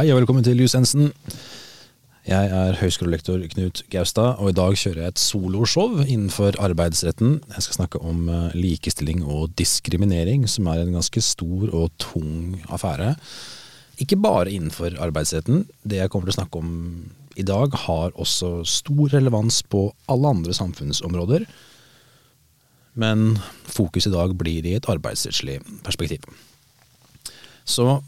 Hei og velkommen til Jusensen. Jeg er høyskolelektor Knut Gaustad, og i dag kjører jeg et soloshow innenfor arbeidsretten. Jeg skal snakke om eh, likestilling og diskriminering, som er en ganske stor og tung affære. Ikke bare innenfor arbeidsretten. Det jeg kommer til å snakke om i dag, har også stor relevans på alle andre samfunnsområder. Men fokus i dag blir i et arbeidsrettslig perspektiv. Så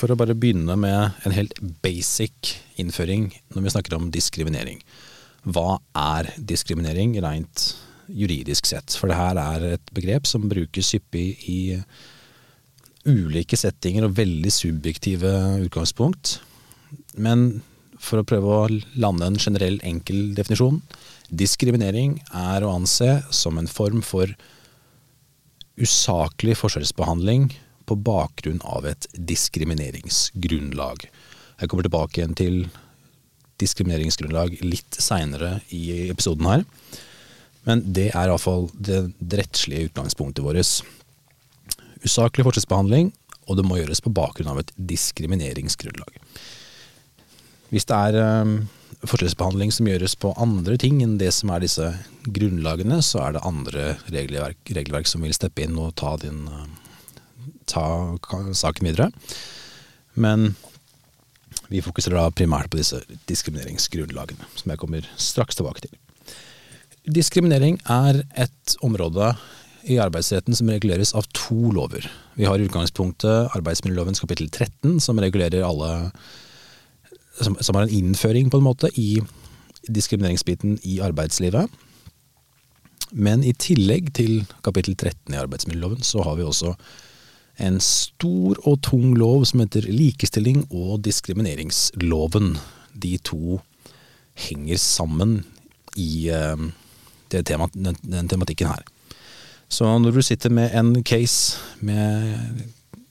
for å bare begynne med en helt basic innføring når vi snakker om diskriminering. Hva er diskriminering rent juridisk sett? For det her er et begrep som brukes hyppig i ulike settinger og veldig subjektive utgangspunkt. Men for å prøve å lande en generell enkel definisjon. Diskriminering er å anse som en form for usaklig forskjellsbehandling på bakgrunn av et diskrimineringsgrunnlag. Jeg kommer tilbake igjen til diskrimineringsgrunnlag litt seinere i episoden her. Men det er iallfall det, det rettslige utgangspunktet vårt. Usaklig forskjellsbehandling, og det må gjøres på bakgrunn av et diskrimineringsgrunnlag. Hvis det er um, forskjellsbehandling som gjøres på andre ting enn det som er disse grunnlagene, så er det andre regelverk, regelverk som vil steppe inn og ta din uh, ta saken videre. Men vi fokuserer da primært på disse diskrimineringsgrunnlagene, som jeg kommer straks tilbake til. Diskriminering er et område i arbeidsretten som reguleres av to lover. Vi har i utgangspunktet arbeidsmiljølovens kapittel 13, som regulerer alle som, som har en innføring, på en måte, i diskrimineringsbiten i arbeidslivet. Men i tillegg til kapittel 13 i arbeidsmiljøloven, så har vi også en stor og tung lov som heter likestilling og diskrimineringsloven. De to henger sammen i uh, tema, den, den, tematikken her. Så når du sitter med en case med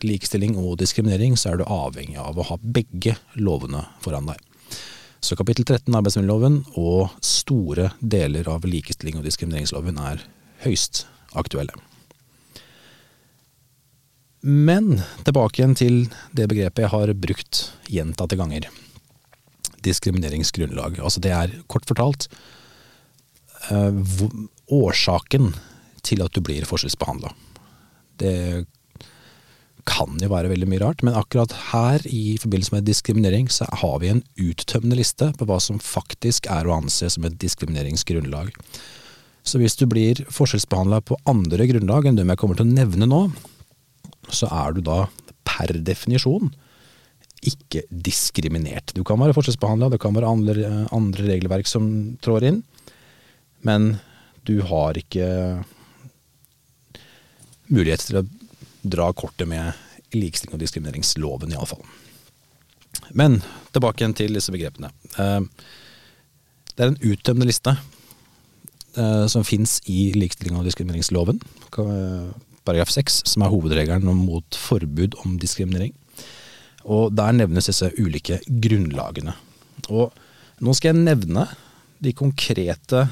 likestilling og diskriminering, så er du avhengig av å ha begge lovene foran deg. Så kapittel 13 arbeidsmiljøloven og store deler av likestilling og diskrimineringsloven er høyst aktuelle. Men tilbake igjen til det begrepet jeg har brukt gjentatte ganger. Diskrimineringsgrunnlag. Altså det er kort fortalt uh, årsaken til at du blir forskjellsbehandla. Det kan jo være veldig mye rart, men akkurat her i forbindelse med diskriminering så har vi en uttømmende liste på hva som faktisk er å anse som et diskrimineringsgrunnlag. Så hvis du blir forskjellsbehandla på andre grunnlag enn dem jeg kommer til å nevne nå, så er du da per definisjon ikke diskriminert. Du kan være forskjellsbehandla, det kan være andre, andre, regelverk som trår inn, men du har ikke mulighet til å dra kortet med likestilling og diskrimineringsloven, iallfall. Men tilbake igjen til disse begrepene. Eh, det er en uttømmende liste eh, som fins i likestilling og diskrimineringsloven paragraf 6, som er hovedregelen mot forbud om diskriminering. Og Der nevnes disse ulike grunnlagene. Og Nå skal jeg nevne de konkrete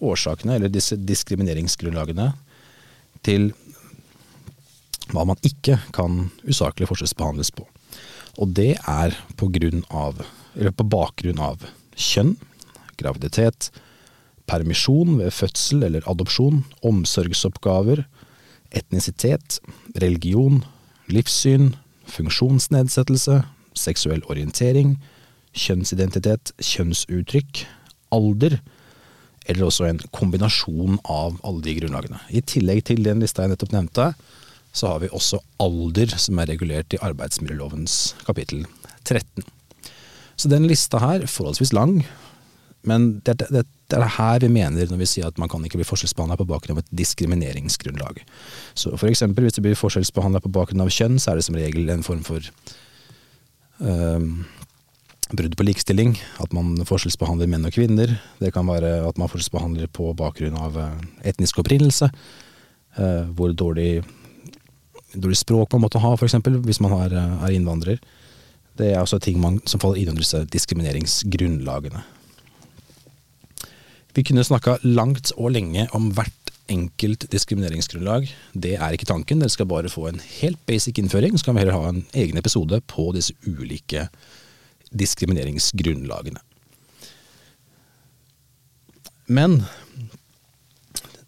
årsakene, eller disse diskrimineringsgrunnlagene, til hva man ikke kan usaklig forskjellsbehandles på. Og det er på, av, på bakgrunn av kjønn, graviditet, permisjon ved fødsel eller adopsjon, omsorgsoppgaver, etnisitet, religion, livssyn, funksjonsnedsettelse, seksuell orientering, kjønnsidentitet, kjønnsuttrykk, alder, eller også en kombinasjon av alle de grunnlagene. I tillegg til den lista jeg nettopp nevnte, så har vi også alder, som er regulert i arbeidsmiljølovens kapittel 13. Så den lista her, forholdsvis lang, men det, det, det, er det her vi mener når vi sier at man kan ikke bli forskjellsbehandla på bakgrunn av et diskrimineringsgrunnlag. Så for eksempel hvis det blir forskjellsbehandla på bakgrunn av kjønn, så er det som regel en form for øh, brudd på likestilling. At man forskjellsbehandler menn og kvinner. Det kan være at man forskjellsbehandler på bakgrunn av øh, etnisk opprinnelse. Øh, hvor dårlig, dårlig, språk man måtte ha, f.eks. hvis man er, øh, er innvandrer. Det er også ting man, som faller inn under disse diskrimineringsgrunnlagene. Vi kunne snakka langt og lenge om hvert enkelt diskrimineringsgrunnlag. Det er ikke tanken. Dere skal bare få en helt basic innføring. Så kan vi heller ha en egen episode på disse ulike diskrimineringsgrunnlagene. Men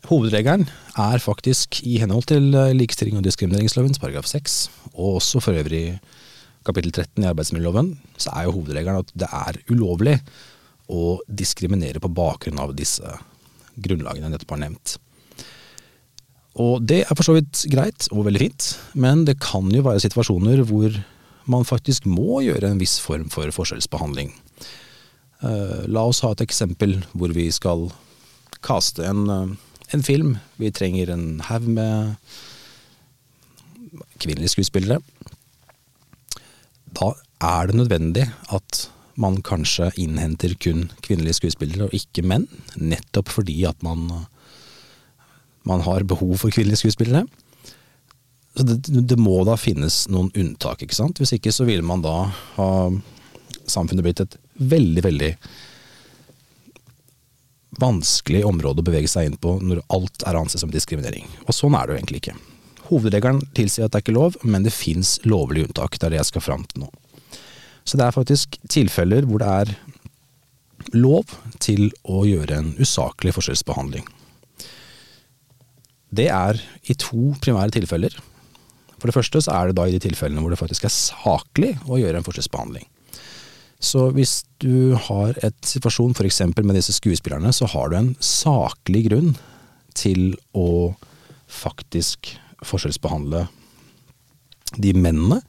hovedregelen er faktisk i henhold til likestilling og diskrimineringslovens paragraf 6, og også for øvrig kapittel 13 i arbeidsmiljøloven, så er jo hovedregelen at det er ulovlig å diskriminere på bakgrunn av disse grunnlagene jeg nettopp har nevnt. Og det er for så vidt greit og veldig fint, men det kan jo være situasjoner hvor man faktisk må gjøre en viss form for forskjellsbehandling. Uh, la oss ha et eksempel hvor vi skal kaste en, uh, en film. Vi trenger en haug med kvinnelige skuespillere. Da er det nødvendig at man kanskje innhenter kun kvinnelige skuespillere og ikke menn, nettopp fordi at man man har behov for kvinnelige skuespillere. Så det, det, må da finnes noen unntak, ikke sant. Hvis ikke så ville man da ha samfunnet blitt et veldig, veldig vanskelig område å bevege seg inn på når alt er ansett som diskriminering. Og sånn er det jo egentlig ikke. Hovedregelen tilsier at det er ikke lov, men det fins lovlige unntak. Det er det jeg skal fram til nå. Så det er faktisk tilfeller hvor det er lov til å gjøre en usaklig forskjellsbehandling. Det er i to primære tilfeller. For det første så er det da i de tilfellene hvor det faktisk er saklig å gjøre en forskjellsbehandling. Så hvis du har et situasjon f.eks. med disse skuespillerne, så har du en saklig grunn til å faktisk forskjellsbehandle de mennene.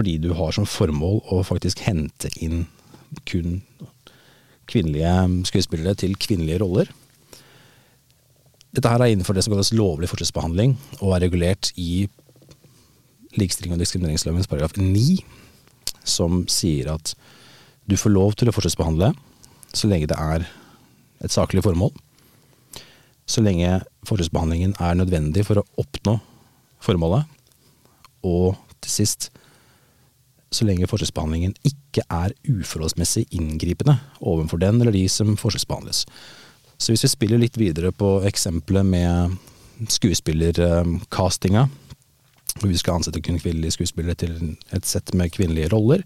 Fordi du har som formål å faktisk hente inn kun kvinnelige skuespillere til kvinnelige roller. Dette her er innenfor det som kalles lovlig forskjellsbehandling, og er regulert i likestilling og diskrimineringslovens paragraf 9, som sier at du får lov til å forskjellsbehandle så lenge det er et saklig formål. Så lenge forskjellsbehandlingen er nødvendig for å oppnå formålet. Og til sist så lenge forskjellsbehandlingen ikke er uforholdsmessig inngripende overfor den eller de som forskjellsbehandles. Så hvis vi spiller litt videre på eksempelet med skuespillercastinga, hvor vi skal ansette kun kvinnelige skuespillere til et sett med kvinnelige roller,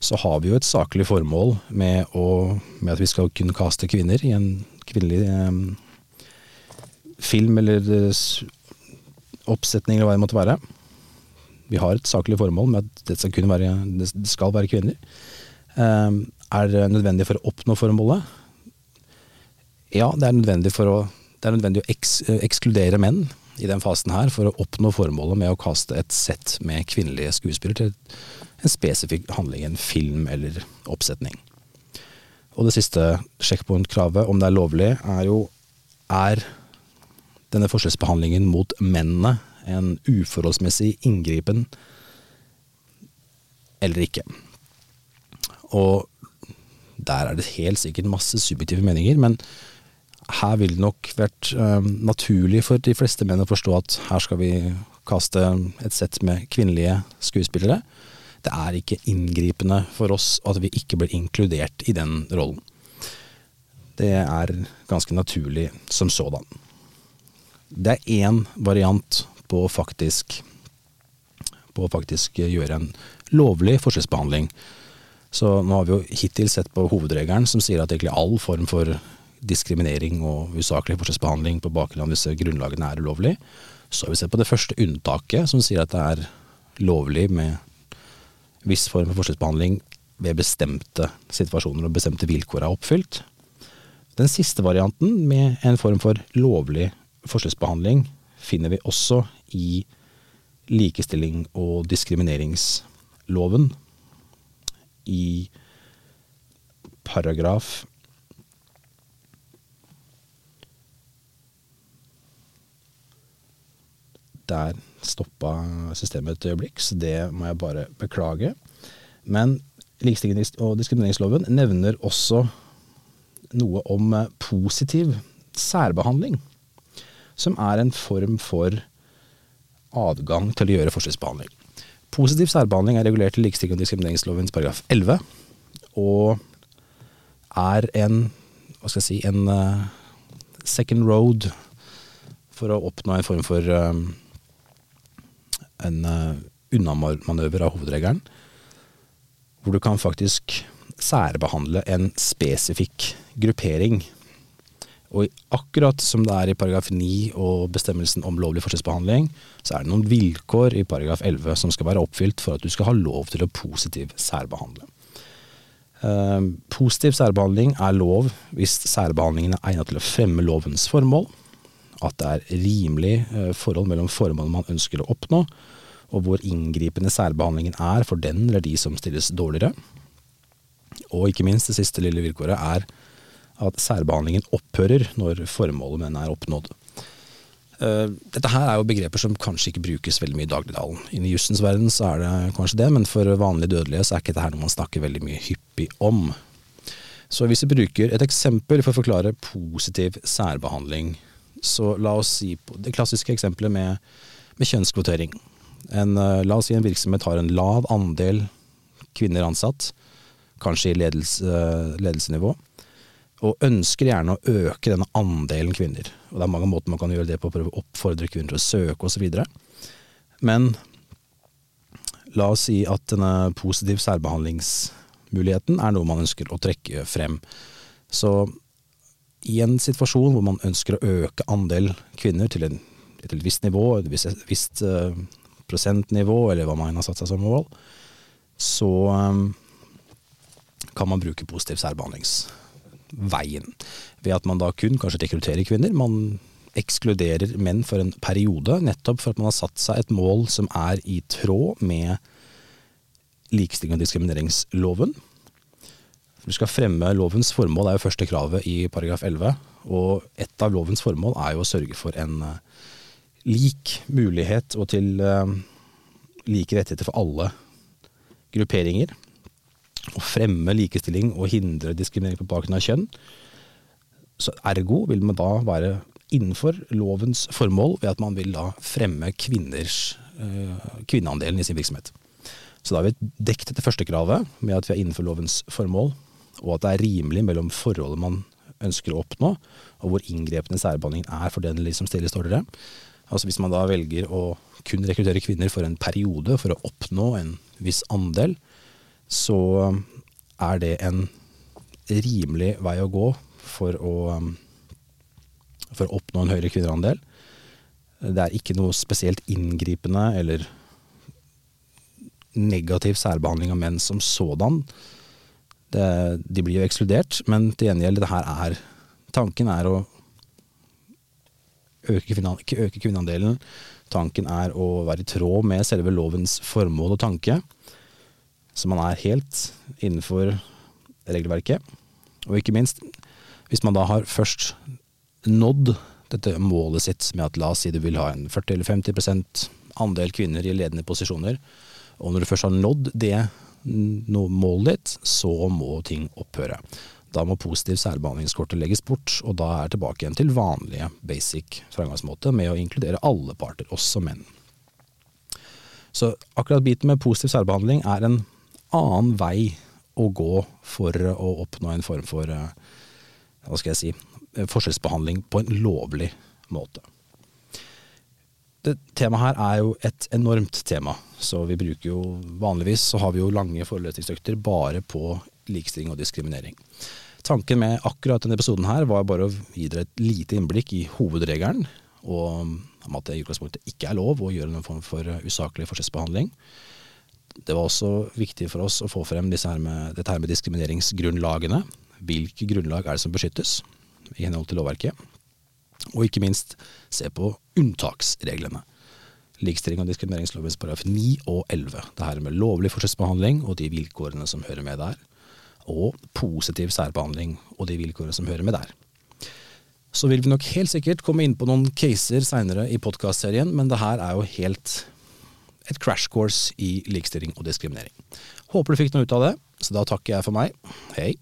så har vi jo et saklig formål med, å, med at vi skal kunne caste kvinner i en kvinnelig eh, film eller oppsetning eller hva det måtte være. Vi har et saklig formål med at det skal, være, det skal være kvinner. Eh, er det nødvendig for å oppnå formålet? Ja, det er nødvendig, å, det er nødvendig å eks, ekskludere menn i den fasen her for å oppnå formålet med å kaste et sett med kvinnelige skuespillere til en spesifikk handling, en film eller oppsetning. Og det siste sjekkpunktkravet, om det er lovlig, er jo er denne forskjellsbehandlingen mot mennene en uforholdsmessig inngripen eller ikke. Og der er det helt sikkert masse subjektive meninger, men her vil det nok vært uh, naturlig for de fleste menn å forstå at her skal vi kaste et sett med kvinnelige skuespillere. Det er ikke inngripende for oss at vi ikke blir inkludert i den rollen. Det er ganske naturlig som sådan. Det er én variant på å faktisk på å faktisk gjøre en lovlig forskjellsbehandling. Så nå har vi jo hittil sett på hovedregelen som sier at egentlig all form for diskriminering og usaklig forskjellsbehandling på bakgrunn av disse grunnlagene er ulovlig. Så har vi sett på det første unntaket, som sier at det er lovlig med viss form for forskjellsbehandling ved bestemte situasjoner og bestemte vilkår er oppfylt. Den siste varianten, med en form for lovlig forskjellsbehandling, finner vi også i likestilling og diskrimineringsloven. I paragraf Der stoppa systemet et øyeblikk, så det må jeg bare beklage. Men likestillings- og diskrimineringsloven nevner også noe om positiv særbehandling, som er en form for adgang til å gjøre forskjellsbehandling. Positiv særbehandling er regulert i likestillings- og diskrimineringslovens paragraf 11, og er en hva skal jeg si, en uh, second road for å oppnå en form for um, en uh, unnamanøver av hovedregelen, hvor du kan faktisk særbehandle en spesifikk gruppering. Og akkurat som det er i paragraf 9 og bestemmelsen om lovlig forskjellsbehandling, så er det noen vilkår i paragraf 11 som skal være oppfylt for at du skal ha lov til å positiv særbehandle. Eh, positiv særbehandling er lov hvis særbehandlingen er egnet til å fremme lovens formål, at det er rimelig eh, forhold mellom formålet man ønsker å oppnå, og hvor inngripende særbehandlingen er for den eller de som stilles dårligere. Og ikke minst det siste lille vilkåret er at særbehandlingen opphører når formålet med den er oppnådd. Uh, dette her er jo begreper som kanskje ikke brukes veldig mye i dagligdalen. Inni jussens verden så er det kanskje det, men for vanlige dødelige så er ikke dette noe man snakker veldig mye hyppig om. Så hvis vi bruker et eksempel for å forklare positiv særbehandling, så la oss si det klassiske eksempelet med, med kjønnskvotering. En, uh, la oss si en virksomhet har en lav andel kvinner ansatt, kanskje i ledelse, uh, ledelsenivå og ønsker gjerne å øke denne andelen kvinner. Og det er mange måter man kan gjøre det på, prøve å oppfordre kvinner til å søke osv. Men la oss si at denne positiv særbehandlingsmuligheten er noe man ønsker å trekke frem. Så i en situasjon hvor man ønsker å øke andel kvinner til, en, til et visst nivå, et visst, visst uh, prosentnivå, eller hva man har satt seg som mål, så um, kan man bruke positiv særbehandlings veien. Ved at man da kun kanskje rekrutterer kvinner. Man ekskluderer menn for en periode, nettopp for at man har satt seg et mål som er i tråd med likestilling og diskrimineringsloven. Du skal fremme lovens formål, er jo første kravet i paragraf 11. Og et av lovens formål er jo å sørge for en uh, lik mulighet og til uh, like rettigheter for alle grupperinger å fremme likestilling og hindre diskriminering på bakgrunn av kjønn. Så ergo vil man da være innenfor lovens formål ved at man vil da fremme kvinners, øh, kvinneandelen i sin virksomhet. Så da har vi dekket dette første kravet med at vi er innenfor lovens formål, og at det er rimelig mellom forholdet man ønsker å oppnå, og hvor inngrepende særbehandlingen er for den som stiller dårligere. Altså Hvis man da velger å kun rekruttere kvinner for en periode for å oppnå en viss andel, så er det en rimelig vei å gå for å, for å oppnå en høyere kvinneandel. Det er ikke noe spesielt inngripende eller negativ særbehandling av menn som sådan. Det, de blir jo ekskludert, men til gjengjeld, det her er Tanken er å øke, øke kvinneandelen. Tanken er å være i tråd med selve lovens formål og tanke. Så man er helt innenfor regelverket. Og ikke minst, hvis man da har først nådd dette målet sitt med at la oss si du vil ha en 40 eller 50 andel kvinner i ledende posisjoner, og når du først har nådd det målet ditt, så må ting opphøre. Da må positiv særbehandlingskortet legges bort, og da er tilbake igjen til vanlige basic framgangsmåte med å inkludere alle parter, også menn. Så akkurat biten med positiv særbehandling er en annen vei å gå for å oppnå en form for eh, hva skal jeg si, forskjellsbehandling på en lovlig måte. Det temaet her er jo et enormt tema, så vi bruker jo vanligvis så har vi jo lange forelesningsøkter bare på likestilling og diskriminering. Tanken med akkurat denne episoden her var bare å gi dere et lite innblikk i hovedregelen, og om at det i utgangspunktet ikke er lov å gjøre noen form for usaklig forskjellsbehandling det var også viktig for oss å få frem her med, dette her med diskrimineringsgrunnlagene. Hvilke grunnlag er det som beskyttes i henhold til lovverket? Og ikke minst se på unntaksreglene. Likestilling og diskrimineringslovens paragraf 9 og 11. Det her med lovlig forskjellsbehandling og de vilkårene som hører med der. Og positiv særbehandling og de vilkårene som hører med der. Så vil vi nok helt sikkert komme inn på noen caser seinere i podkastserien, men det her er jo helt et crash course i likestilling og diskriminering. Håper du fikk noe ut av det, så da takker jeg for meg. Hei.